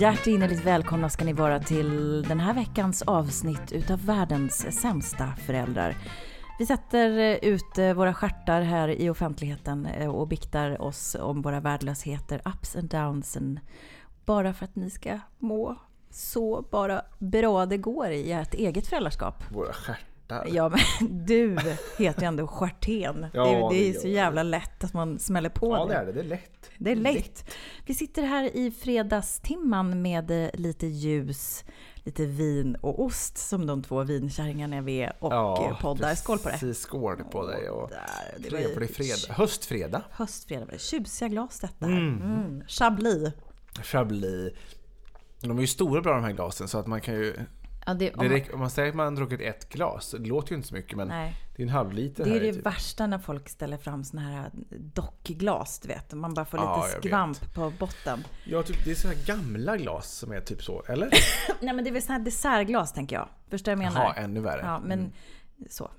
Hjärtinnerligt välkomna ska ni vara till den här veckans avsnitt utav världens sämsta föräldrar. Vi sätter eh, ut eh, våra stjärtar här i offentligheten eh, och biktar oss om våra värdelösheter, ups and downs, and bara för att ni ska må så bara bra det går i ert eget föräldraskap. Våra stjärtar. Ja, men du heter ju ändå Stjärtén. Ja, det, det är det så gör jävla lätt att man smäller på Ja, det är det. Det är lätt. det är lätt. Vi sitter här i fredagstimman med eh, lite ljus, lite vin och ost som de två vinkärringarna vi är och eh, poddar. Skål på det! Precis, skål på dig och Där, det trevlig fredag. Höstfredag. Höstfredag var det. Tjusiga glas detta. Mm. Chablis. Chablis. De är ju stora bra de här glasen så att man kan ju... Ja, det, Det om, räcker, om man säger att man har druckit ett glas, det låter ju inte så mycket men Nej. det är en halv liter det är här. det typ. värsta när folk ställer fram såna här dockglas, du vet. Man bara får Ja, lite skvamp på botten. Ja, typ, det är sådana här gamla glas som är typ så, eller? Nej men det är väl såna här dessertglas tänker jag. Förstår du vad jag menar? Jaha, ännu värre. Ja, men Mm. så.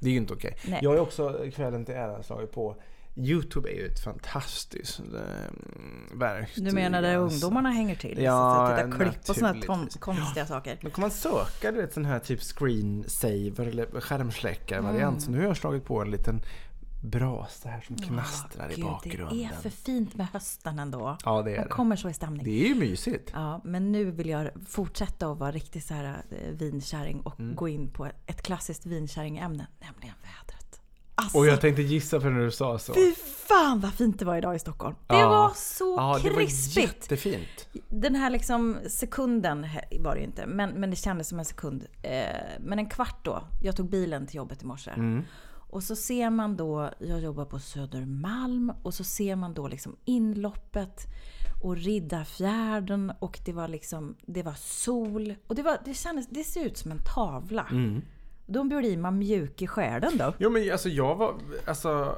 Det är ju inte okej. Nej. Jag har ju också kvällen till ära slagit på Youtube är ju ett fantastiskt eh, verktyg. Du menar där alltså. ungdomarna hänger till? Ja, så att titta klipp och naturligtvis. konstiga saker. Då kan man söka du vet, sån här typ screensaver eller skärmsläckar-variant. Så nu har jag slagit på en liten brasa här som knastrar i Gud, bakgrunden. Det är för fint med hösten ändå. Ja, det är Man det. kommer så i stämning. Det är ju mysigt. Ja, men nu vill jag fortsätta att vara riktigt så här eh, vinkärring och Mm. gå in på ett klassiskt vinkärringämne, nämligen vädret. Alltså, Och jag tänkte gissa för när du sa så. fy fan vad fint det var idag i Stockholm. Det Ja. var så Ja, det var krispigt. jättefint. Den här liksom sekunden var det ju inte, men, men det kändes som en sekund. Eh, men en kvart då. Jag tog bilen till jobbet i morse. Mm. Och så ser man då, jag jobbar på Södermalm, och så ser man då liksom inloppet och Riddarfjärden och det var liksom, det var sol. Och det, var, det, kändes, det ser ut som en tavla. Mm. Då blir man mjuk i själen då. Jo men alltså jag var alltså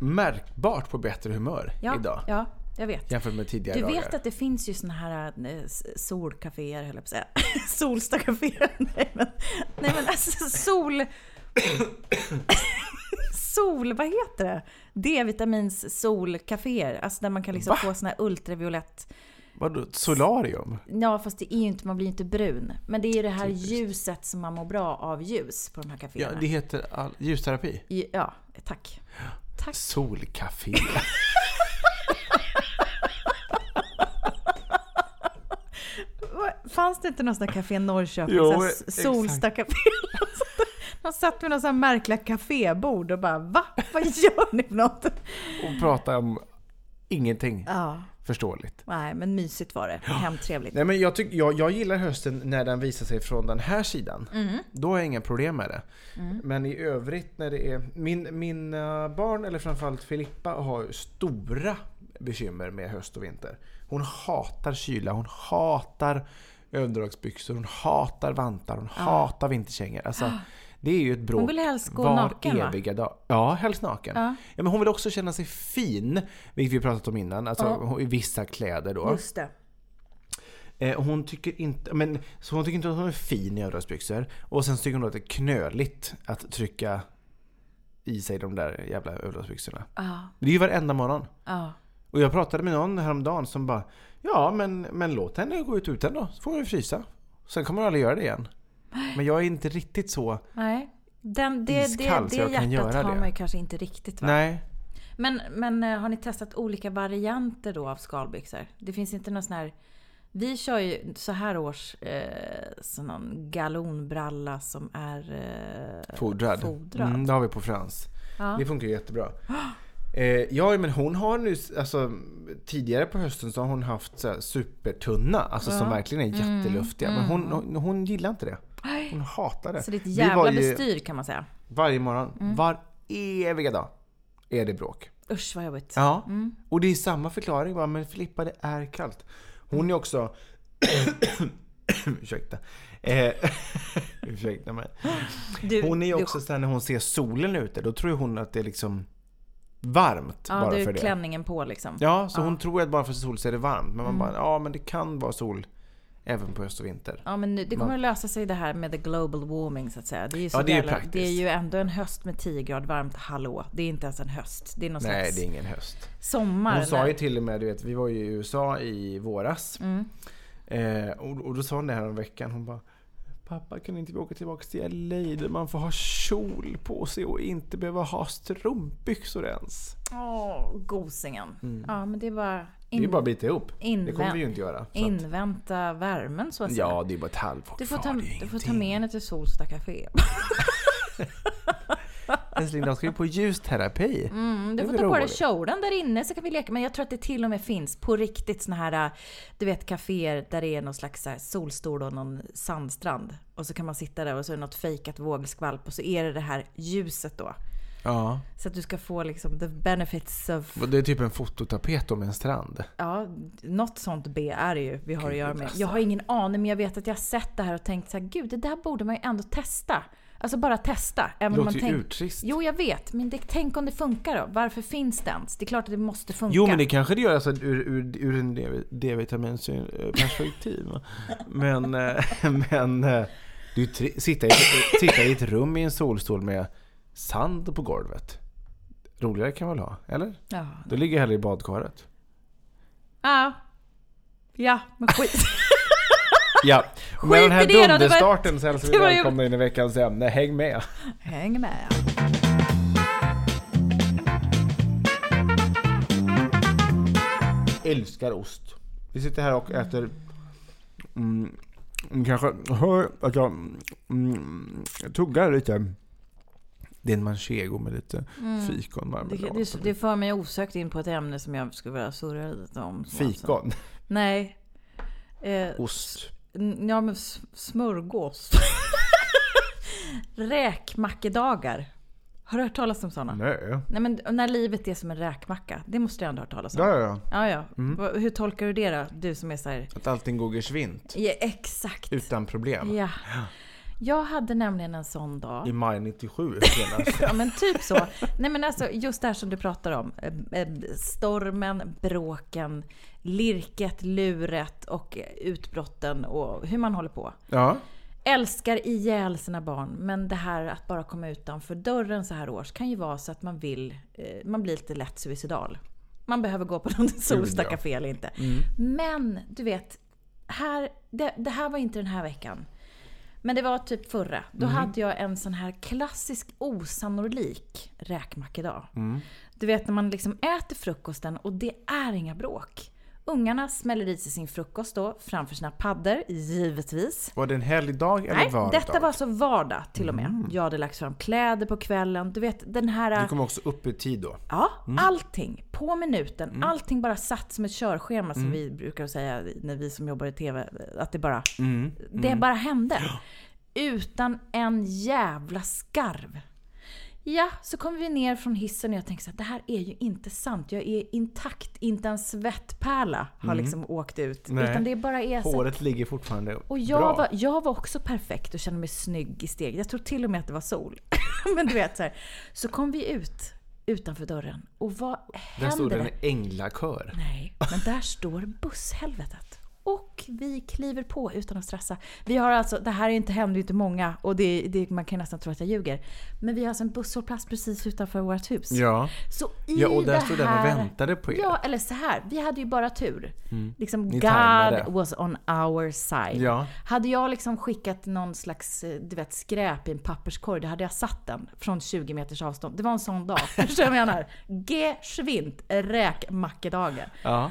märkbart på bättre humör Ja, idag. ja jag vet. Jämfört med tidigare Du vet dagar. att det finns ju såna här eh, solcaféer, höll jag på att säga. Solstacaféer. Nej men, nej men alltså sol... sol, vad heter det? D-vitamins solcaféer. Alltså där man kan liksom Va? få såna här ultraviolett... Vadå, solarium? Ja fast det är ju inte, man blir ju inte brun. Men det är ju det här ljuset som man mår bra av ljus på de här Ja, kaféerna. det heter all, ljusterapi. Ja tack. Tack. Solcafé. Fanns det inte någon sån där café Norrköping? Jo, exakt. Solstacafé? De satt vid några sån märkliga kafébord och bara va? Vad gör ni för något? Och prata om ingenting Ja, förståeligt. nej men mysigt var det. Hemtrevligt. Nej, men jag, tyck, jag, jag gillar hösten när den visar sig från den här sidan. Mm. Då har jag inga problem med det. Men i övrigt när det är... Min, mina barn, eller framförallt Filippa, har stora bekymmer med höst och vinter. Hon hatar kyla, hon hatar överdragsbyxor, hon hatar vantar, hon hatar vinterkängor. Alltså, det är ju ett bråk Hon vill helst gå var naken, va? eviga dag. Ja, helst naken. Ja. Ja. men hon vill också känna sig fin, vilket vi pratat om innan. Alltså hon- i vissa kläder då. Just det. Eh, hon tycker inte, men, så hon tycker inte att hon är fin i överdragsbyxor. Och sen tycker hon att det är knöligt att trycka i sig de där jävla överdragsbyxorna. Ja, Det är ju varenda morgon. ja. Och jag pratade med någon häromdagen som bara Ja men, men låt henne gå ut utan då, så får hon ju frysa. Sen kommer hon aldrig göra det igen. Men jag är inte riktigt så. Nej. Den, det, det, Iskall, så det jag kan hjärtat göra har det. man ju kanske inte riktigt va? Nej. Men, men eh, har ni testat olika varianter då av skalbyxor? Det finns inte någon sån här... Vi kör ju så här års eh, sån någon galonbralla som är eh, Fodrad. fodrad. Mm, det har vi på Frans. Ja. Det funkar jättebra. Eh, ja men hon har nu, alltså tidigare på hösten så har hon haft så här supertunna, alltså som verkligen är Mm. jätteluftiga. Men hon, hon, hon gillar inte det. Hon hatar det. Så det är ett jävla ju bestyr kan man säga. Varje morgon, Mm. var eviga dag är det bråk. Usch vad jobbigt. Ja, och det är samma förklaring bara, men Filippa det är kallt. Hon är också... Ursäkta. Eh, ursäkta mig. Du, Hon är ju du- också såhär när hon ser solen ute, då tror hon att det är liksom varmt Ja, bara för det. klänningen på liksom. Ja, så hon tror att bara för sol så är det varmt. Men Mm. man bara, ja men det kan vara sol även på höst och vinter. Ja men nu- det kommer att lösa sig det här med the global warming så att säga. Det är ju, så Ja, det är ju jävla- det är ju ändå en höst med 10 grader varmt, hallå. Det är inte ens en höst. Det är någon Nej, slags det är ingen höst. sommar. Hon sa ju till och med, du vet, vi var ju i USA i våras. Mm. Eh, och, och då sa hon det här om veckan. Hon bara Pappa kan inte vi åka tillbaka till LA där man får ha kjol på sig och inte behöva ha strumpbyxor ens? Åh, gosingen. Ja men det är bara, Mm. Det är in, bara att bita ihop. Det invä- kommer vi ju inte göra. att- invänta värmen så att säga. Ja, det är bara ett halvår Du får, kvar, ta, det du får ta med henne till Solsta Café. Älskling, de ska ju på ljusterapi. Mm, du får ta på dig kjolen där inne så kan vi leka. Men jag tror att det till och med finns på riktigt såna här, du vet kaféer där det är någon slags solstol och någon sandstrand. Och så kan man sitta där och så är det något fejkat vågskvalp och så är det det här ljuset då. Ja. Så att du ska få liksom the benefits of... Det är typ en fototapet om en strand. Ja, något sånt B är det ju vi har att göra med. alltså. Jag har ingen aning men jag vet att jag har sett det här och tänkt så här, gud det där borde man ju ändå testa. Alltså bara testa. Även låter man ju urtrist. Jo, jag vet. Men det, tänk om det funkar då? Varför finns det ens? Det är klart att det måste funka. Jo men det kanske det gör alltså, ur, ur, ur en D-vitaminsperspektiv. men, eh, men eh, du sitta i, sitta i ett rum i en solstol med sand på golvet. Roligare kan man väl ha? Eller? Ja. Då ligger jag hellre i badkaret. Ja. Ja, men skit. Ja, med den här det det var- dunderstarten så hälsar vi det välkomna in i veckans ämne. Häng med! Häng med. älskar ost. Vi sitter här och äter... Mm, kanske hör att jag mm, tuggar lite. Det är en manchego med lite fikon, Det, marmelad. det, det för mig osökt in på ett ämne som jag skulle vilja surra lite om. som alltså- Fikon? Nej. Eh, Ost? Ja, men smörgås. Räkmackedagar. Har du hört talas om sådana? Nej. Nej men när livet är som en räkmacka. Det måste du ändå ha hört talas om. Ja, ja, ja. Ja, ja. Va- Hur tolkar du det då? Du som är så här... Att allting går geschwint. Ja, exakt. Utan problem. Ja. Jag hade nämligen en sån dag. I maj 97 senast. Ja men typ så. Nej men alltså just det här som du pratar om. Stormen, bråken, lirket, luret och utbrotten och hur man håller på. ja. Älskar ihjäl sina barn men det här att bara komma utanför dörren så här års kan ju vara så att man vill, eh, man blir lite lätt suicidal. Man behöver gå på någon Solsta ja. café eller inte. Men du vet, här, det, det här var inte den här veckan. Men det var typ förra. Då hade jag en sån här klassisk osannolik räkmackedag. Du vet när man liksom äter frukosten och det är inga bråk. Ungarna smäller i sig sin frukost då framför sina paddor, givetvis. Var det en helgdag eller Nej, vardag? detta var så vardag till och med. Jag hade lagt fram kläder på kvällen. Du vet den här... Du kom också upp i tid då? Ja, allting. På minuten. Mm. Allting bara satt som ett körschema som vi brukar säga när vi som jobbar i TV. Att det bara... Mm. Det bara hände. Utan en jävla skarv. Ja, så kommer vi ner från hissen och jag tänker så här, det här är ju inte sant. Jag är intakt, inte en svettpärla har liksom åkt ut. Mm. Nej. Utan det bara är Håret ligger fortfarande Och jag bra. var, jag var också perfekt och kände mig snygg i steg. Jag tror till och med att det var sol. Men du vet så här. Så kom vi ut utanför dörren och vad Där stod händer? en änglakör. Nej, men där står busshelvetet. Och vi kliver på utan att stressa. Vi har alltså, det här är inte, händer ju inte många och det, det, man kan nästan tro att jag ljuger. Men vi har alltså en busshållplats precis utanför vårt hus. Ja. Så i Ja, och där stod den och väntade på er. Ja, eller så här. Vi hade ju bara tur. Liksom Ni God tajmade. was on our side. Ja. Hade jag liksom skickat någon slags eh, du vet, skräp i en papperskorg, då hade jag satt den från 20 meters avstånd. Det var en sån dag. Förstår du vad jag menar? Geschwint räkmackedagen. Ja.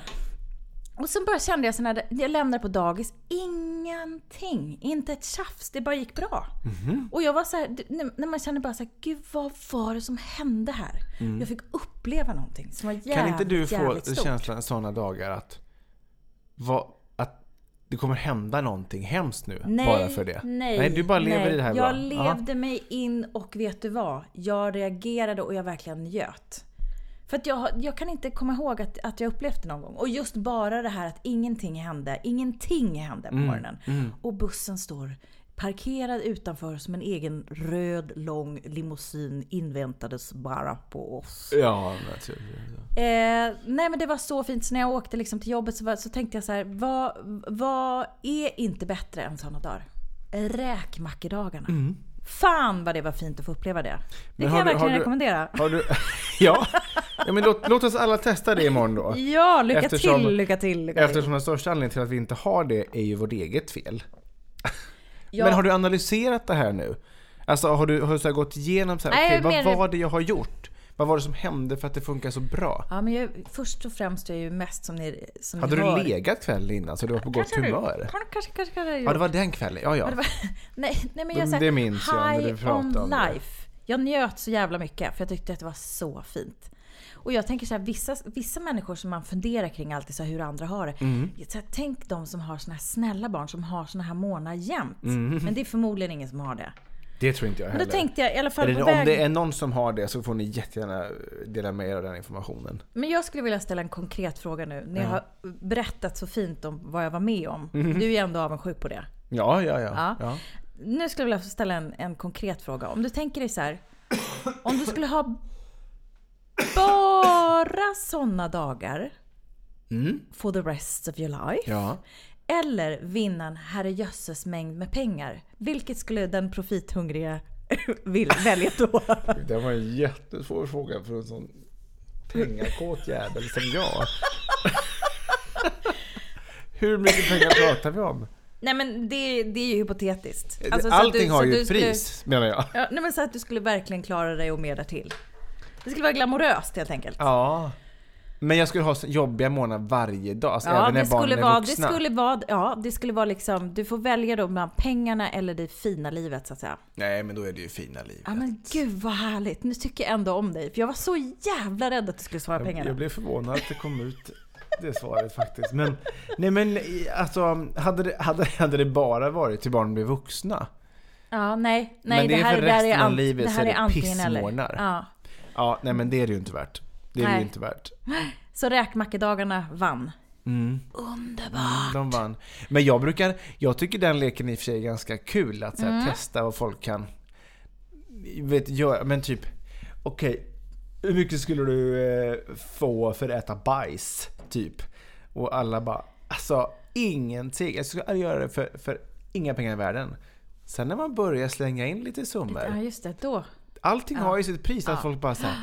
Och så bara kände jag så när jag lämnade på dagis, ingenting. Inte ett tjafs, det bara gick bra. Mhm. Och jag var så här, när man kände bara så här, gud vad var det som hände här? Jag fick uppleva någonting som var jävligt, Mm. Kan inte du få stort. känslan sådana dagar att, vad, att det kommer hända någonting hemskt nu Nej, bara för det? Nej, nej du bara lever nej. i det här Jag bra. levde mig in och vet du vad? Jag reagerade och jag verkligen njöt. För att jag, jag kan inte komma ihåg att, att jag upplevt det någon gång. Och just bara det här att ingenting hände. Ingenting hände på Mm, morgonen. Och bussen står parkerad utanför som en egen röd lång limousin inväntades bara på oss. Ja, naturligtvis. Eh, nej men det var så fint. Så när jag åkte liksom till jobbet så, var, så tänkte jag så här, vad, vad är inte bättre än sådana dagar? Räkmackedagarna. Fan vad det var fint att få uppleva det. Det kan jag du- verkligen du- rekommendera. Du... ja. ja, men låt, låt oss alla testa det imorgon då. Ja, lycka Eftersom- till, lycka till, lycka. Eftersom den största anledningen till att vi inte har det är ju vårt eget fel. Ja. Men har du analyserat det här nu? Alltså har du, har du så gått igenom så här, Nej, jag vad var det jag har gjort? Vad var det som hände för att det funkar så bra? Ja, men jag, först och främst är jag ju mest som ni, som Hade ni du hör. legat kvällen innan så du var på gott Kanske du- humör? Kanske, kanske, kanske, kanske Ja, det var den kvällen. Ja, ja. Det var, nej, nej men Det- jag säger det minns jag när du pratade on om det. life. Jag njöt så jävla mycket för jag tyckte att det var så fint. Och jag tänker så här, vissa, vissa människor som man funderar kring alltid så här, hur andra har det. Mm. Så här, tänk de som har såna här snälla barn som har såna här månader jämt. Mm. Men det är förmodligen ingen som har det. Det tror inte jag Men heller. då tänkte jag i alla fall Eller på om väg... det är någon som har det så får ni jättegärna dela med er av den informationen. Men jag skulle vilja ställa en konkret fråga nu. Ni har berättat så fint om vad jag var med om. Du är ju ändå avundsjuk på det. Ja, ja, ja. Ja. ja. Nu skulle jag vilja ställa en, en konkret fråga. Om du tänker dig så här. Om du skulle ha bara sådana dagar for the rest of your life. ja. Eller vinna en herrejösses mängd med pengar. Vilket skulle den profithungriga vill välja då? Det var en jättesvår fråga för en sån pengakåt jävel som jag. Hur mycket pengar pratar vi om? Nej men det, det är ju hypotetiskt. Alltså, Allting du- har ju ett skulle- pris, menar jag. Ja, nej men så att du skulle verkligen klara dig och mer därtill. Det skulle vara glamoröst helt enkelt. Ja. Men jag skulle ha så jobbiga månader varje dag, alltså Ja, även när det skulle, barnen är vara, det vuxna. skulle vara, ja, det skulle vara liksom, du får välja då mellan pengarna eller det fina livet så att säga. Nej, men då är det ju fina livet. Ja men gud vad härligt, nu tycker jag ändå om dig. För jag var så jävla rädd att du skulle svara jag, pengarna. jag blev förvånad att det kom ut det svaret faktiskt. Men, nej men alltså, hade det, hade, hade det bara varit till barnen blir vuxna? Ja, nej, nej Men det är här, för det här resten av ant- livet det så här är det pissmånar. Ja. Ja, nej men det är det ju inte värt. Det är det Nej. ju inte värt. Så räkmackedagarna vann. Mm. Underbart! De vann. Men jag brukar, jag tycker den leken i och för sig är ganska kul att så här, Mm. testa vad folk kan vet, göra. Men typ, okej, hur mycket skulle du eh, få för att äta bajs? Typ. Och alla bara, alltså ingenting. Jag skulle göra det för, för inga pengar i världen. Sen när man börjar slänga in lite Ja summor. just det, då. Allting har ju sitt pris. Att Ja. folk bara säger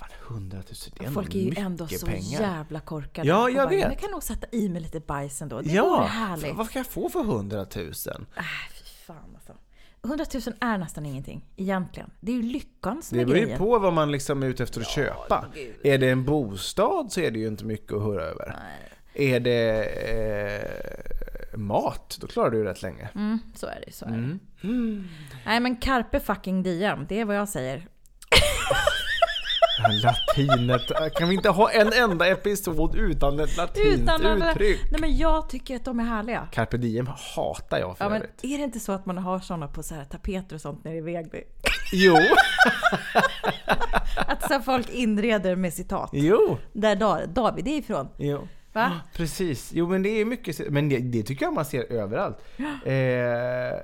Fan 100 000 det är Folk är ju ändå så pengar. jävla korkade. Ja, jag bara, vet. Jag kan nog sätta i mig lite bajs ändå. Det vore Ja, härligt. vad kan jag få för 100 000? Äh, fy fan alltså. 100 000 är nästan ingenting, egentligen. Det är ju lyckan som Det är beror ju grejen. på vad man liksom är ute efter att köpa. Är det en bostad så är det ju inte mycket att höra över. Är det eh, mat, då klarar du ju rätt länge. Mm, så är det, så är Mm. det. Nej men carpe fucking diem, det är vad jag säger. Latinet, kan vi inte ha en enda episod utan ett latinskt Utan alla... uttryck? Nej men jag tycker att de är härliga. Carpe diem hatar jag för Ja, men är det inte så att man har såna på så här tapeter och sånt nere i Vegby? Jo, Att så folk inreder med citat. jo, Där Da- David är ifrån. jo. Va? Precis. Jo, men det är mycket, men det, det tycker jag man ser överallt. Eh,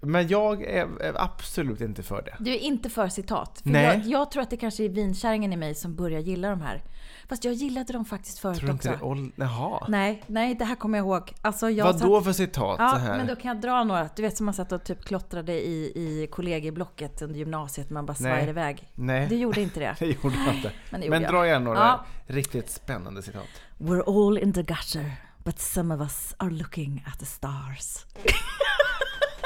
men jag är, absolut inte för det. Du är inte för citat. För Nej. jag, jag tror att det kanske är vinkärringen i mig som börjar gilla de här. Fast jag gillade dem faktiskt förut Tror du inte också. det? Jaha. Nej, nej, det här kommer jag ihåg. Alltså jag Vad satt- då för citat Ja, så här? men då kan jag dra några. Du vet som man satt och typ klottrade i, i kollegieblocket under gymnasiet. Man bara svajade iväg. Nej. Du gjorde inte det. Det gjorde jag inte. Men Men, dra gärna några Ja. riktigt spännande citat. We're all in the gutter. But some of us are looking at the stars.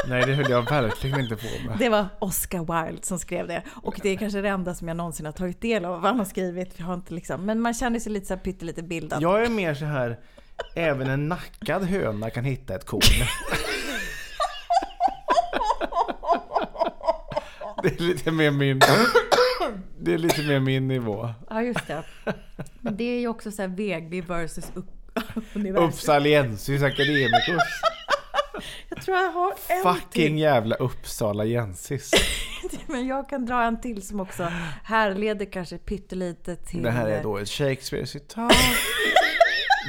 Nej, det höll jag verkligen inte på med. Det var Oscar Wilde som skrev det. Och det är kanske det enda som jag någonsin har tagit del av vad han har skrivit. Jag har inte liksom, men man känner sig lite så här pyttelite bildad. Jag är mer så här, även en nackad höna kan hitta ett korn. Det är lite mer min... Det är lite mer min nivå. Ja, just det. Men det är ju också så här Vegby versus upp, universum. Uppsaliensis akademikus. Jag tror jag har en Fucking till. jävla Uppsalaensis. Men jag kan dra en till som också härleder kanske pyttelite till... Det här är då ett Shakespeare-citat.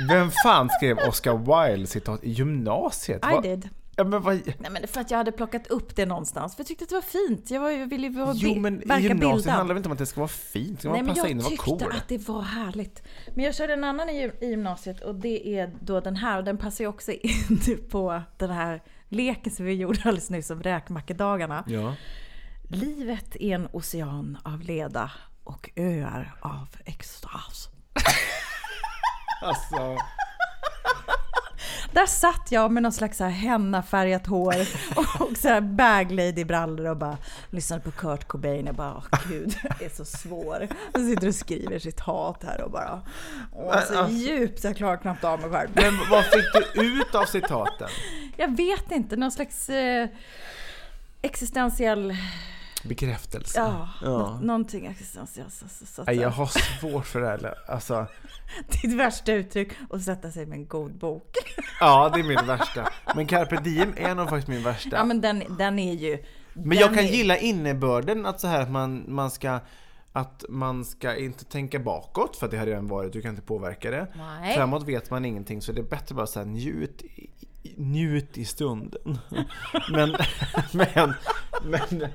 Vem fan skrev Oscar Wilde-citat i gymnasiet? I did. Ja, men vad... Nej men för att jag hade plockat upp det någonstans. För jag tyckte att det var fint. Jag, var, jag ville ju vara, Jo bi- men i verka gymnasiet bildad. handlar det inte om att det ska vara fint, ska Nej men passa in jag och vara tyckte cool. att det var härligt. Men jag körde en annan i, i gymnasiet och det är då den här. Och den passar ju också in på den här leken som vi gjorde alldeles nyss om räkmackedagarna. Ja. Livet är en ocean av leda och öar av extas. Alltså, Där satt jag med någon slags så här hennafärgat hår och så här bagladybrallor och bara lyssnade på Kurt Cobain. Jag bara, åh gud, jag är så svår. Jag sitter och skriver citat här och bara, åh, så djupt jag klarar knappt av mig själv. men vad fick du ut av citaten? Jag vet inte, någon slags eh, existentiell, Bekräftelse. ja, Ja. Nå- någonting existentiellt. Så, så, så, Nej, jag har svårt för det här. Alltså, Ditt värsta uttryck och sätta sig med en god bok. ja, det är mitt värsta. Men carpe diem är nog faktiskt min värsta. Ja men den, den är ju... Men jag kan är- gilla innebörden att så här att man, man ska att man ska inte tänka bakåt för det har redan varit, du kan inte påverka det. Nej. Framåt vet man ingenting så det är bättre bara här njut, njut i stunden. men, men, men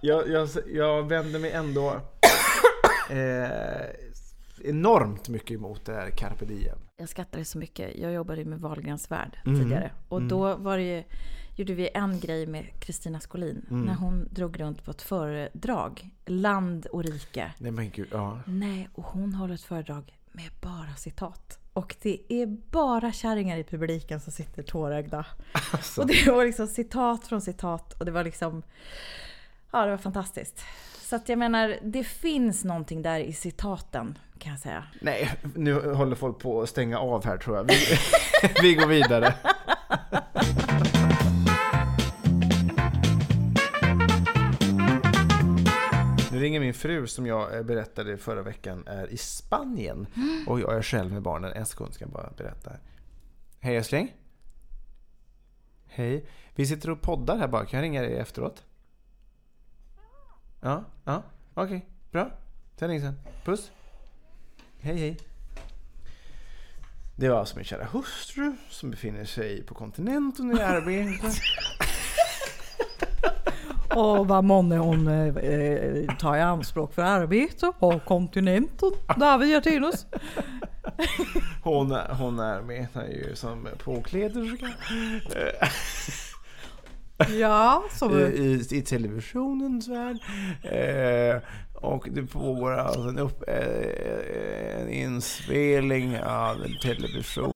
jag, jag, jag vänder mig ändå eh, enormt mycket emot det här carpe diem. Jag skattade så mycket. Jag jobbade med Wahlgrens värld Mm. tidigare. Och då var det ju, gjorde vi en grej med Kristina Skolin. Mm. När hon drog runt på ett föredrag. Land och rike. Nej men gud, ja. Nej, och hon håller ett föredrag med bara citat. Och det är bara kärringar i publiken som sitter tårögda. Alltså. Och det var liksom citat från citat. Och det var liksom... Ja, det var fantastiskt. Så att jag menar, det finns någonting där i citaten kan jag säga. Nej, nu håller folk på att stänga av här tror jag. Vi, vi går vidare. Min fru som jag eh, berättade förra veckan är i Spanien. Och jag är själv med barnen. En sekund ska jag bara berätta. Hej älskling. Hej. Vi sitter och poddar här bara. Kan jag ringa dig efteråt? Ja, ja. Okej, bra. Jag ringer sen. Puss. Hej hej. Det var alltså min kära hustru som befinner sig på kontinenten i arbete. Och vad månne hon eh, tar i anspråk för arbete på kontinenten där vi oss. Hon, hon arbetar ju som påkläderska Ja, som i, i, i televisionens värld. Eh, och det pågår alltså en, upp, eh, en inspelning av en television.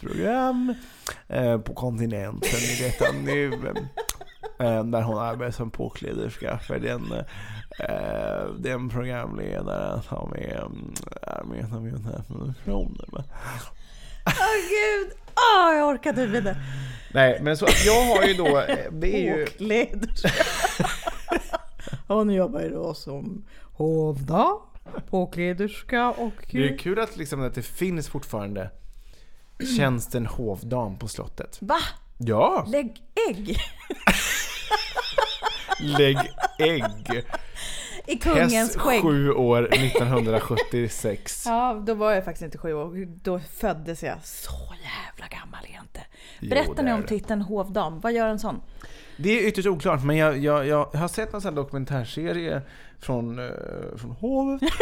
Program eh, på kontinenten i detta nu. Eh, där hon arbetar som påkläderska för den, eh, den programledaren som är, mm, arbetar med den här produktionen. Åh gud! Åh, jag orkar inte med det. Nej, men så jag har ju då, eh, det är ju... Påkläderska. Hon jobbar ju då som hovdam, påkläderska och... Det är kul att, liksom, att det finns fortfarande tjänsten hovdam på slottet. Va? Ja! Lägg ägg! Lägg ägg. I kungens skägg. sju år 1976. Ja, då var jag faktiskt inte sju år. Då föddes jag. Så jävla gammal är jag inte. Berätta nu om titeln hovdam. Vad gör en sån? Det är ytterst oklart, men jag, jag, jag har sett en sån här dokumentärserie från, eh, från hovet.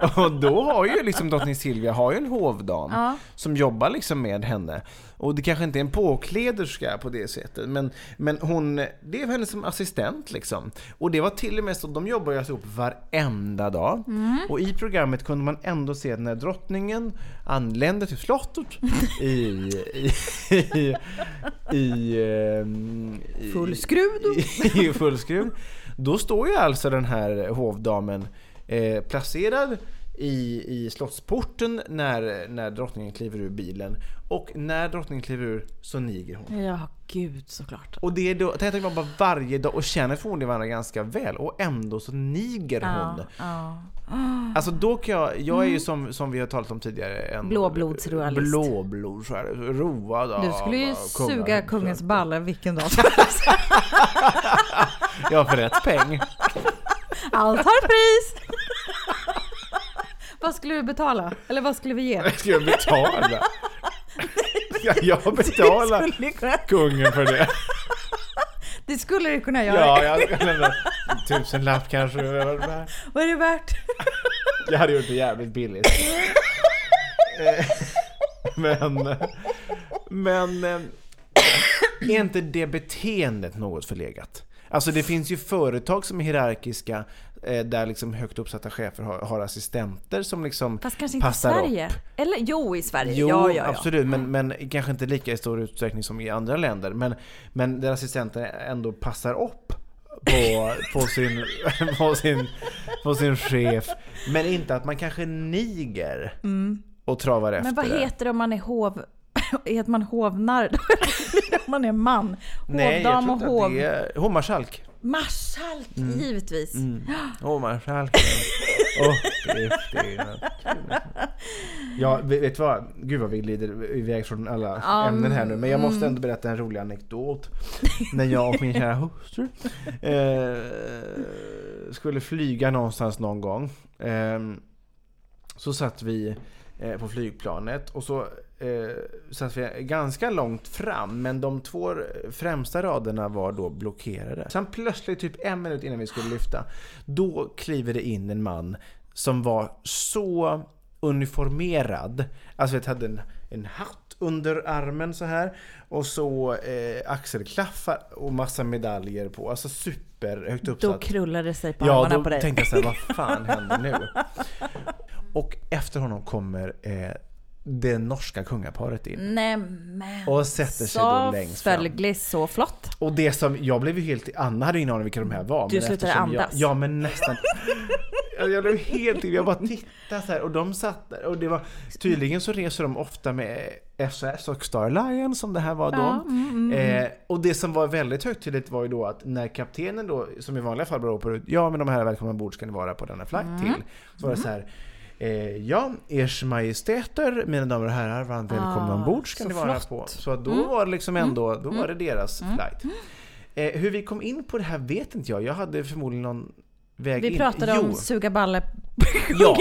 Och då har ju liksom drottning Silvia har ju en hovdam Ja. som jobbar liksom med henne. Och det kanske inte är en påkläderska på det sättet, men, men hon, det är henne som assistent liksom. Och det var till och med så, de jobbar ju alltså ihop varenda dag. Och i programmet kunde man ändå se när drottningen anlände till slottet i, i, i, i, ehm, i Full skruv då? i, i full skruv. Då står ju alltså den här hovdamen eh, placerad i, i slottsporten när, när drottningen kliver ur bilen. Och när drottningen kliver ur så niger hon. Ja, gud såklart. Och det är då, tänk man bara varje dag och känner förmodligen varandra ganska väl och ändå så niger hon. Ja. Alltså då kan jag, jag är ju som, som vi har talat om tidigare en Blåblodsroyalist. Blåblods, road av Du skulle ju av suga kungens balle vilken dag som helst. Ja, för rätt peng. Allt har pris! Vad skulle du betala? Eller vad skulle vi ge? Jag betala? Ska jag betala skulle, kungen för det? det skulle du kunna göra. Ja, jag kan ändå... Tusenlapp kanske. Vad är det värt? Jag hade gjort det jävligt billigt. Eh, Men... Men... eh, Är inte det beteendet något förlegat? Alltså det finns ju företag som är hierarkiska där liksom högt uppsatta chefer har, har assistenter som liksom Fast kanske inte i Sverige. upp. Eller jo, i Sverige. Jo, ja, ja, ja. absolut. Men, men kanske inte lika i stor utsträckning som i andra länder. Men, men där assistenter ändå passar upp på, på, sin, på, sin, på sin chef. Men inte att man kanske niger och travar efter Mm. Men vad heter det om man är hov... Heter man hovnarr? om man är man. Nej, jag Hovdam tror och inte hov... att det är Hovmarskalk. Marskalk, givetvis. Hovmarskalken. Uppgiften. Ja, vet du vad? Gud vad vi glider iväg från alla ämnen här nu. Men jag måste ändå berätta en rolig anekdot. När jag och min kära hustru eh, skulle flyga någonstans någon gång. Eh, så satt vi eh, på flygplanet och så eh, satt vi ganska långt fram men de två främsta raderna var då blockerade. Sen plötsligt, typ en minut innan vi skulle lyfta, då kliver det in en man som var så uniformerad. Alltså vet, hade en, en hatt under armen så här och så eh, axelklaffar och massa medaljer på. Alltså superhögt uppsatt. Då krullar det sig på Ja, armarna då på dig. tänkte jag såhär, vad fan händer nu? Och efter honom kommer eh, det norska kungaparet in. Nej men. Och sätter sig då längst fram. Fölgligt så flott. Och det som, jag blev ju helt, Anna hade ingen aning vilka de här var. Du slutade eftersom jag, andas. Ja men nästan. Jag blev helt, jag bara tittade så här och de satt där och det var, tydligen så reser de ofta med SAS och Star Alliance som det här var då. Ja, mm, mm, mm. Eh, och det som var väldigt högtidligt var ju då att när kaptenen då, som i vanliga fall bara ropar ut Ja men de här är välkomna ombord ska ni vara på denna flight Mm. till. Så var det så här Eh, ja, ers majestäter, mina damer och herrar, varmt välkomna Ah, ombord ska ni vara flott. på. Så då Mm. var det liksom ändå, då var det Mm. deras Mm. flight. Eh, hur vi kom in på det här vet inte jag. Jag hade förmodligen någon väg Vi in. pratade Jo. om suga balle. Ja,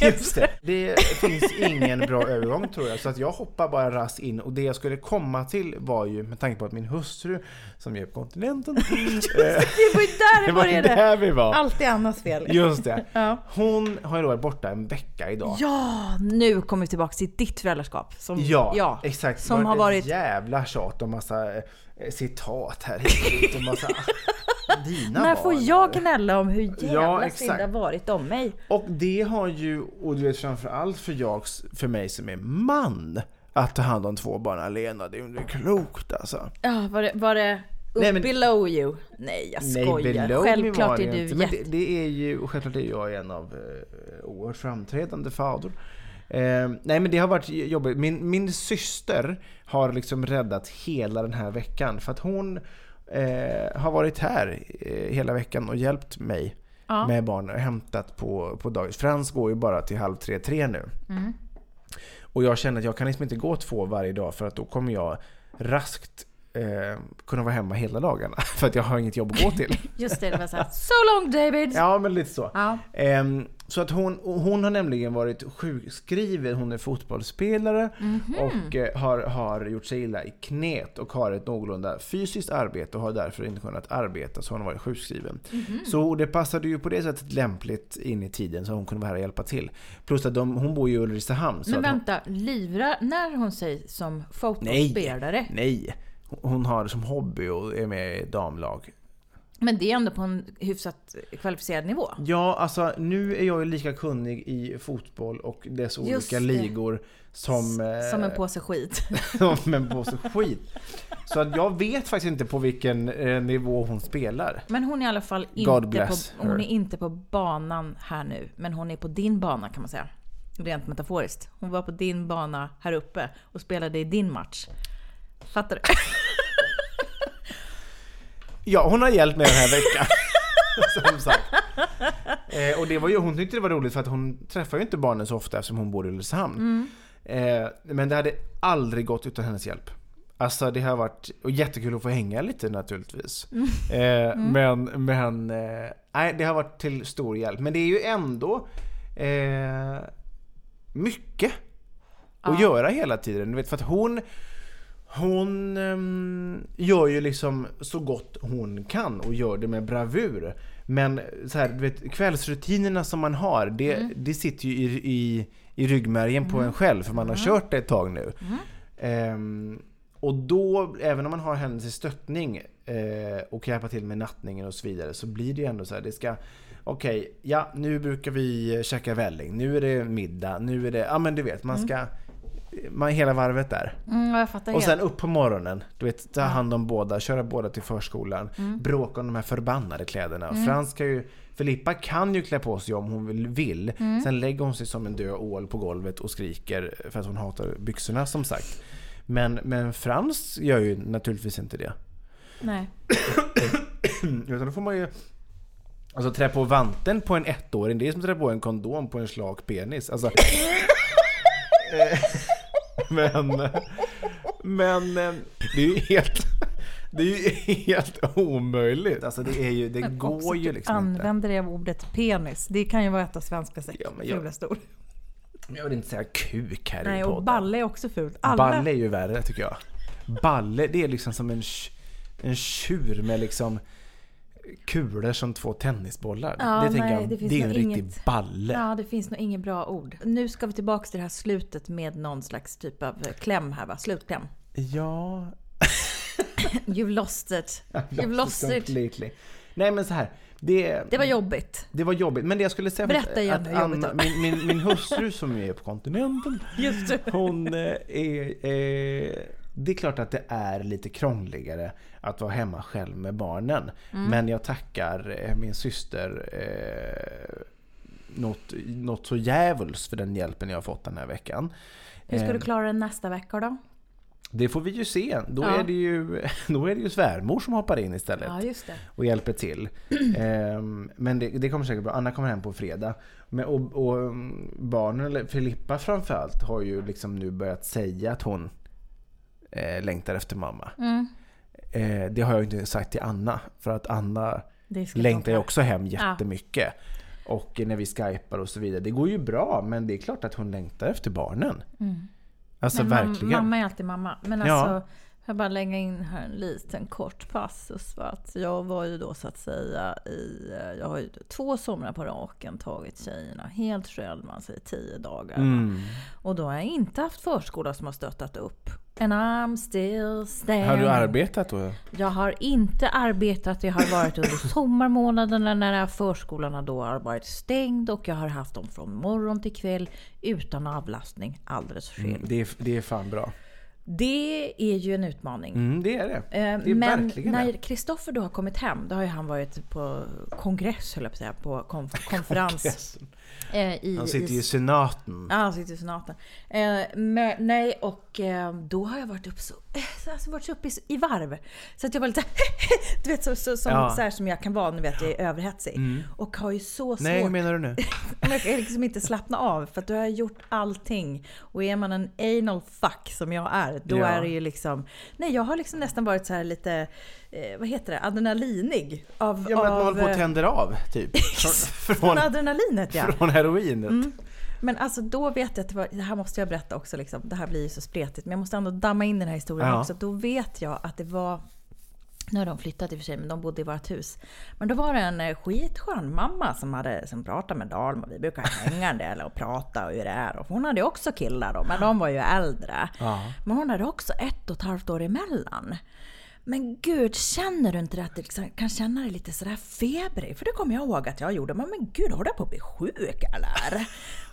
just det. Det finns ingen bra övergång tror jag. Så att jag hoppar bara raskt in. Och det jag skulle komma till var ju, med tanke på att min hustru, som är på kontinenten. eh, Det var ju där det det var började. där vi var. Alltid Annas fel. Just det. Ja. Hon har ju då varit borta en vecka idag. Ja, nu kommer vi tillbaka till ditt föräldraskap. Som, Ja, exakt. Som Det har ett varit... jävla tjat och massa eh, citat här hit och massa... Dina När barn. får jag gnälla om hur jävla Ja, synd det har varit om mig? Och det har ju, och du vet framförallt för jag, för mig som är man, att ta hand om två barn alena, det är inte klokt alltså. Ja, var det, var det up Nej, men- below you? Nej, jag skojar. var Självklart är du men jätte... det, det är ju, och självklart är jag en av eh, oerhört framträdande fader. Eh, nej men det har varit jobbigt. Min, min syster har liksom räddat hela den här veckan för att hon eh, har varit här eh, hela veckan och hjälpt mig Ja. med barnen och hämtat på, på dagis. Frans går ju bara till halv tre, tre nu. Mm. Och jag känner att jag kan liksom inte gå två varje dag för att då kommer jag raskt eh, kunna vara hemma hela dagarna. För att jag har inget jobb att gå till. Just det, det var såhär So long David! Ja, men lite så. Ja. Ehm, så att hon, hon har nämligen varit sjukskriven, hon är fotbollsspelare Mhm. och eh, har, har gjort sig illa i knät och har ett någorlunda fysiskt arbete och har därför inte kunnat arbeta så hon har varit sjukskriven. Mhm. Så det passade ju på det sättet lämpligt in i tiden så hon kunde vara här och hjälpa till. Plus att de, hon bor ju i Ulricehamn. Men att hon, vänta, livrar när hon sig som fotbollsspelare? nej! Hon har det som hobby och är med i damlag. Men det är ändå på en hyfsat kvalificerad nivå. Ja, alltså nu är jag ju lika kunnig i fotboll och dess Just olika det. ligor som... eh, Som en påse skit. som en påse skit. Så att jag vet faktiskt inte på vilken eh, nivå hon spelar. Men hon är i alla fall inte på, hon är inte på banan här nu. Men hon är på din bana kan man säga. Rent metaforiskt. Hon var på din bana här uppe och spelade i din match. Fattar du? Ja, hon har hjälpt mig den här veckan. Som sagt. Eh, och det var ju, hon tyckte det var roligt för att hon träffar ju inte barnen så ofta eftersom hon bor i Ulricehamn. Mm. Eh, men det hade aldrig gått utan hennes hjälp. Alltså det har varit och jättekul att få hänga lite naturligtvis. Eh, Men, men eh, nej, det har varit till stor hjälp. Men det är ju ändå eh, mycket att göra hela tiden. Du vet, för att hon hon ehm, gör ju liksom så gott hon kan och gör det med bravur. Men så här, du vet, kvällsrutinerna som man har, det, det sitter ju i, i, i ryggmärgen på en själv för man har kört det ett tag nu. Ehm, och då, även om man har hennes i stöttning eh, och kan hjälpa till med nattningen och så vidare, så blir det ju ändå så här, det ska Okej, ja nu brukar vi käka välling, nu är det middag, nu är det, ja men du vet, man ska man, hela varvet där. Mm, Och sen upp på morgonen, du vet, ta hand om båda, köra båda till förskolan, Mm. bråka om de här förbannade kläderna. Frans kan ju, Filippa kan ju klä på sig om hon vill, vill. Mm. sen lägger hon sig som en död ål på golvet och skriker för att hon hatar byxorna som sagt. Men, men Frans gör ju naturligtvis inte det. Nej. Utan då får man ju Alltså trä på vanten på en ettåring, det är som att trä på en kondom på en slak penis. Alltså, Eh, men, men eh, det är ju helt, det är ju helt omöjligt. Alltså det är ju, det Men också går ju typ liksom inte. använder det av ordet penis. Det kan ju vara ett av svenska Ja, fulaste ord. Jag vill inte säga kuk här Nej, i och podden. balle är också fult. Alla... Balle är ju värre tycker jag. Balle, det är liksom som en, en tjur med liksom kulor som två tennisbollar. Ja, det tänker nej, jag, det det, är en nog riktig inget- balle. Ja, det finns nog inget bra ord. Nu ska vi tillbaka till det här slutet med någon slags typ av kläm här va? Slutkläm. Ja, You've lost it. You've lost it. completely. Nej men så här. Det, Det var jobbigt. det var jobbigt. Men det jag skulle säga Berätta igen att Anna, min, min, min hustru som är på kontinenten, hon eh, är, eh, det är klart att det är lite krångligare att vara hemma själv med barnen. Mm. Men jag tackar eh, min syster eh, något, något så djävulskt för den hjälpen jag har fått den här veckan. Hur ska Eh, du klara det nästa vecka då? Det får vi ju se. Då, Ja. är det ju, då är det ju svärmor som hoppar in istället Ja, och hjälper till. Ehm, men det, det kommer säkert bra. Anna kommer hem på fredag. Men, och, och mm, barnen, eller Filippa framförallt, har ju liksom nu börjat säga att hon eh, längtar efter mamma. Mm. Eh, det har jag inte sagt till Anna. För att Anna längtar ju också hem jättemycket. Och när vi skypar och så vidare. Det går ju bra, men det är klart att hon längtar efter barnen. Alltså Mm. Men mam- verkligen. Mamma är alltid mamma. Men Ja. Jag bara lägga in här en liten kort passus. För att jag var ju då så att säga i... eh, Jag har ju två somrar på raken tagit tjejerna helt själv, alltså i tio dagar. Mm. Och då har jag inte haft förskola som har stöttat upp. And I'm still standing. Har du arbetat då? Jag har inte arbetat. Jag har varit under sommarmånaderna när förskolorna då har varit stängd och jag har haft dem från morgon till kväll utan avlastning alldeles själv. Mm, det, är, det är fan bra. Det är ju en utmaning. Mm, det är det. Eh, Det är Men när. Kristoffer då har kommit hem, då har ju han varit på kongress, höll jag på att säga, på konf- konferens. Eh, i, Han sitter i i senaten. Ja, han sitter i senaten. Eh, men, nej, och eh, då har jag varit uppe så, alltså varit så uppe i, i varv. Så att jag var lite du vet så, så, som, Ja. Mm. så här som jag kan vara, nu vet jag är överhetsig. Och har ju så svårt. Nej, hur menar du nu? Jag kan liksom inte slappna av för att du har gjort allting. Och är man en anal fuck som jag är, då Ja. är det ju liksom... Nej, jag har liksom nästan varit så här lite, eh, vad heter det, adrenalinig. Av, Ja, men att man av, håller på och eh, tänder av, typ. Från, Från från, adrenalinet ja. från heroinet. Mm. Men alltså då vet jag att det, var, det här måste jag berätta också. Liksom. Det här blir ju så spretigt. Men jag måste ändå damma in den här historien Ja. också. Då vet jag att det var... Nu har de flyttat i och för sig, men de bodde i vårt hus. Men då var det en eh, skitskön mamma som, hade, som pratade med Dalma. Vi brukar hänga en del och prata och hur det är. Och hon hade också killar då, men de var ju äldre. Men hon hade också ett och ett halvt år emellan. Men gud, känner du inte det att du liksom kan känna dig lite sådär febrig? För det kommer jag ihåg att jag gjorde. Men, men gud, håller jag på att bli sjuk eller?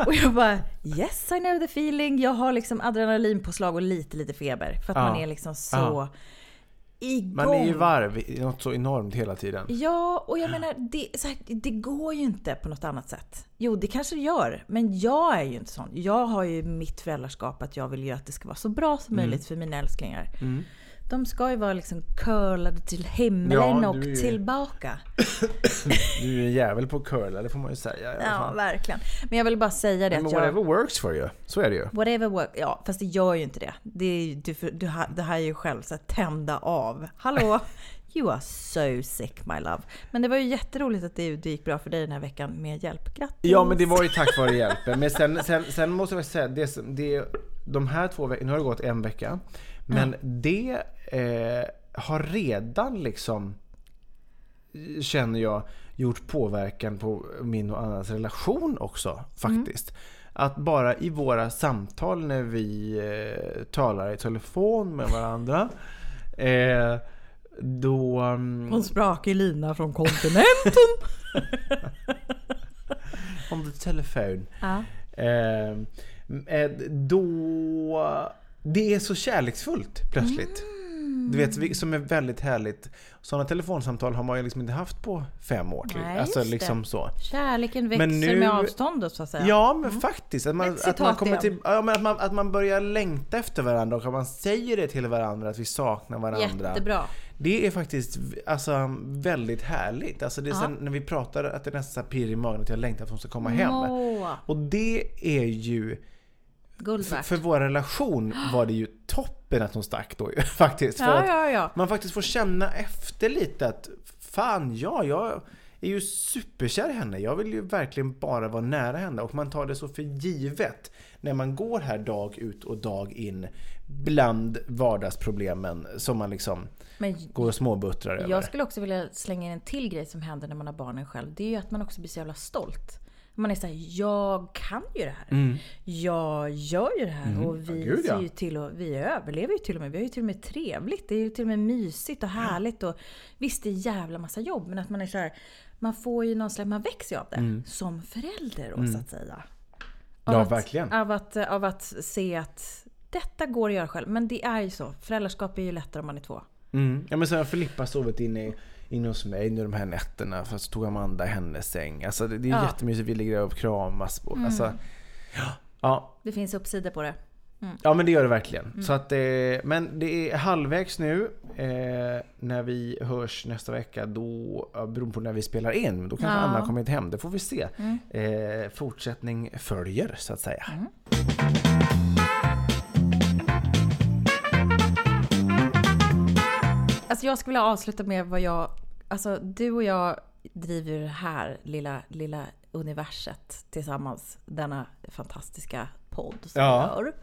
och jag bara, yes I know the feeling. Jag har liksom adrenalinpåslag och lite, lite feber. För att Ja. man är liksom så Ja. igång. Man är i varv i något så enormt hela tiden. Ja, och jag menar, det, här, det går ju inte på något annat sätt. Jo, det kanske det gör, men jag är ju inte sån. Jag har ju mitt föräldraskap att jag vill ju att det ska vara så bra som Mm. möjligt för mina älsklingar. De ska ju vara liksom curlade till himlen Ja, och ju- tillbaka. Du är ju en jävel på att curla, det får man ju säga. Ja, verkligen. Men jag vill bara säga det Men att whatever jag... works for you. Så är det ju. Whatever work, ja fast det gör ju inte det. Det, är, du, du, det här är ju själv så här, tända av. Hallå! You are so sick my love. Men det var ju jätteroligt att det, det gick bra för dig den här veckan med hjälp. Grattis! Ja, men det var ju tack vare hjälpen. Men sen, sen, sen måste jag säga, det, det, de här två veckorna, nu har det gått en vecka. Men det eh, har redan liksom, känner jag, gjort påverkan på min och Annas relation också faktiskt. Att bara i våra samtal när vi eh, talar i telefon med varandra. Eh, då... mm, Hon sprakig lina från kontinenten! on the telephone. ja. Eh, eh, då... Det är så kärleksfullt plötsligt. Du vet, som är väldigt härligt. Sådana telefonsamtal har man ju liksom inte haft på fem år. Till. Nej, alltså liksom så. Kärleken växer Men nu- med avståndet så att säga. Ja, men faktiskt. Att man, att man, kommer till, ja, men att, man, att man börjar längta efter varandra och att man säger det till varandra att vi saknar varandra. Jättebra. Det är faktiskt alltså, väldigt härligt. Alltså, det är sen, när vi pratar att det nästan pirr i magen att jag längtar att hon ska komma hem. Åh, Och det är ju guld för, värt. för vår relation var det ju toppen att hon stack då ju, faktiskt. För Ja, ja, ja. man faktiskt får känna efter lite att fan ja, jag är ju superkär i henne. Jag vill ju verkligen bara vara nära henne och man tar det så för givet när man går här dag ut och dag in bland vardagsproblemen som man liksom Men går och småbuttrar över. jag skulle också vilja slänga in en till grej som händer när man har barnen själv. Det är ju att man också blir så jävla stolt. Man är såhär, jag kan ju det här. Jag gör ju det här. Och vi, Mm. Ja, gud, ja. ju till och, vi överlever ju till och med. Vi har ju till och med trevligt. Det är ju till och med mysigt och härligt. Och, visst, det är jävla massa jobb. Men att man är så här, man får ju någon slags, man växer ju av det. Mm. Som förälder då, så att säga. Ja, att, verkligen. Av att, av att se att detta går att göra själv. Men det är ju så. Föräldraskap är ju lättare om man är två. Mm. Ja men sen har Filippa sovit inne, inne hos mig nu de här nätterna för så tog Amanda hennes säng. Alltså det, det är Ja. jättemysigt, vi ligger där och kramas. Och, alltså, ja, ja, Det finns uppsidor på det. ja men det gör det verkligen. Så att, eh, men det är halvvägs nu. Eh, när vi hörs nästa vecka då, beroende på när vi spelar in, då kanske Ja. Anna kommit hem. Det får vi se. Eh, fortsättning följer så att säga. Alltså jag skulle vilja avsluta med vad jag... Alltså du och jag driver ju det här lilla, lilla universet tillsammans. Denna fantastiska podd som Ja. vi gör.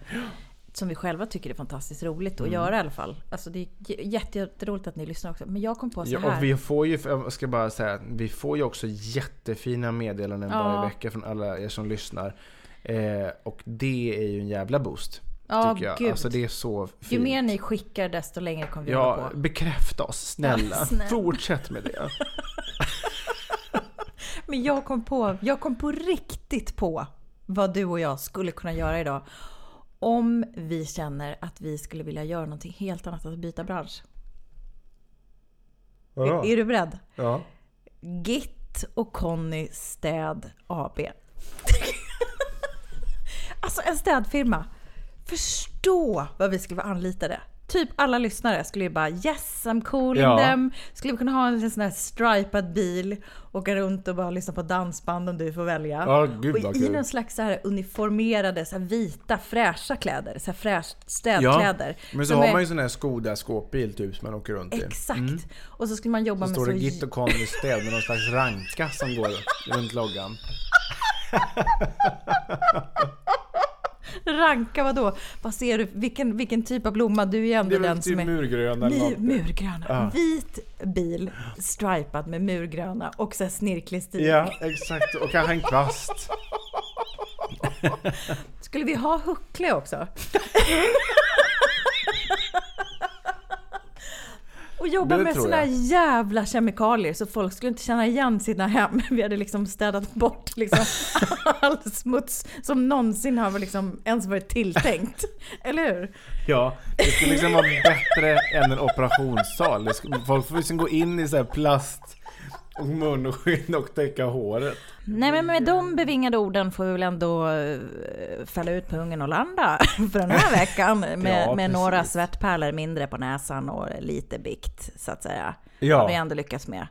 Som vi själva tycker är fantastiskt roligt att göra i alla fall. Alltså det är jätteroligt att ni lyssnar också. Men jag kom på så Ja, här. och vi får ju, jag ska bara säga, vi får ju också jättefina meddelanden Ja. varje vecka från alla er som lyssnar. Eh, och det är ju en jävla boost. Ja, tycker jag. gud. Alltså det är så fint. Ju mer ni skickar desto längre kommer vi hålla Ja, på. bekräfta oss snälla. Ja, snälla. Fortsätt med det. Men jag kom, på, jag kom på riktigt på vad du och jag skulle kunna göra idag. Om vi känner att vi skulle vilja göra någonting helt annat, att byta bransch. Är, är du beredd? Ja. Git och Conny Städ AB. alltså en städfirma. Förstå vad vi skulle vara anlitade. Typ alla lyssnare skulle ju bara yes I'm calling Ja. them. Skulle vi kunna ha en sån här stripad bil. Åka runt och bara lyssna på dansband om du får välja. Ja, gud, och i någon slags så här uniformerade, så här vita fräscha kläder. Så här fräscht städkläder. Men så har är- man ju sån här Skoda skåpbil typ som man åker runt i. Exakt. Och så skulle man jobba Så med står det så... Git och Conny städ med någon slags ranka som går runt loggan. Ranka vadå? Vad ser du? Vilken, vilken typ av blomma? Du är ändå Det är väl den typ som är... murgröna eller något. murgröna. Ja. Vit bil, stripad med murgröna och så snirklig stil. Ja, exakt. Och kanske en kvast. Skulle vi ha huckle också? Och jobba med såna jävla kemikalier så folk skulle inte känna igen sina hem. Vi hade liksom städat bort liksom all smuts som någonsin har liksom ens varit tilltänkt. Eller hur? Ja, det skulle liksom vara bättre än en operationssal. Folk får liksom gå in i så här plast munskydd och täcka håret. Nej men med de bevingade orden får vi väl ändå eh, fälla ut pungen och landa för den här veckan. Med, Ja, med några svettpärlor mindre på näsan och lite bikt så att säga. Ja. Har vi ändå lyckats med.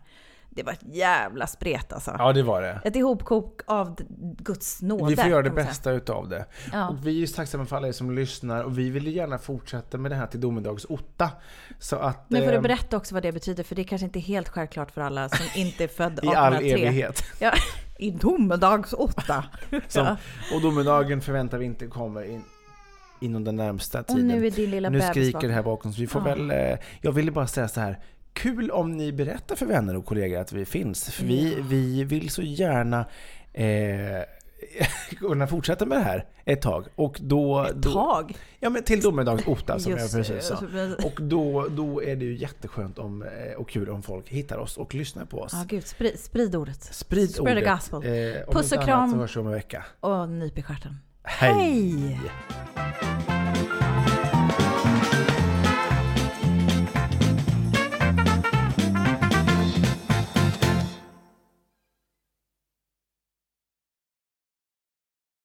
Det var ett jävla spret alltså. Ja, det var det. Ett ihopkok av Guds nåde. Vi får göra det bästa utav det. Ja. Och vi är ju tacksamma för alla er som lyssnar och vi vill ju gärna fortsätta med det här till domedags Otta. Så att... Nu får du eh, berätta också vad det betyder, för det är kanske inte är helt självklart för alla som inte är född I all 1803. evighet. Ja, I domedags åtta. Som, Ja. Och domedagen förväntar vi inte kommer in, inom den närmsta tiden. nu är din lilla Nu skriker det här bakom så vi får Ja. väl... Eh, jag ville bara säga så här. Kul om ni berättar för vänner och kollegor att vi finns. För vi, vi vill så gärna eh, kunna fortsätta med det här ett tag. Och då, Ett då, tag? Ja men till domedags Otta som Just jag precis sa. Och då, då är det ju jätteskönt om, eh, och kul om folk hittar oss och lyssnar på oss. Ja, gud, sprid, sprid ordet. Sprid Spread the ordet. gospel. Eh, Puss och annat kram. så hörs vi om en vecka. Och nyp i stjärten. Hej. Hej.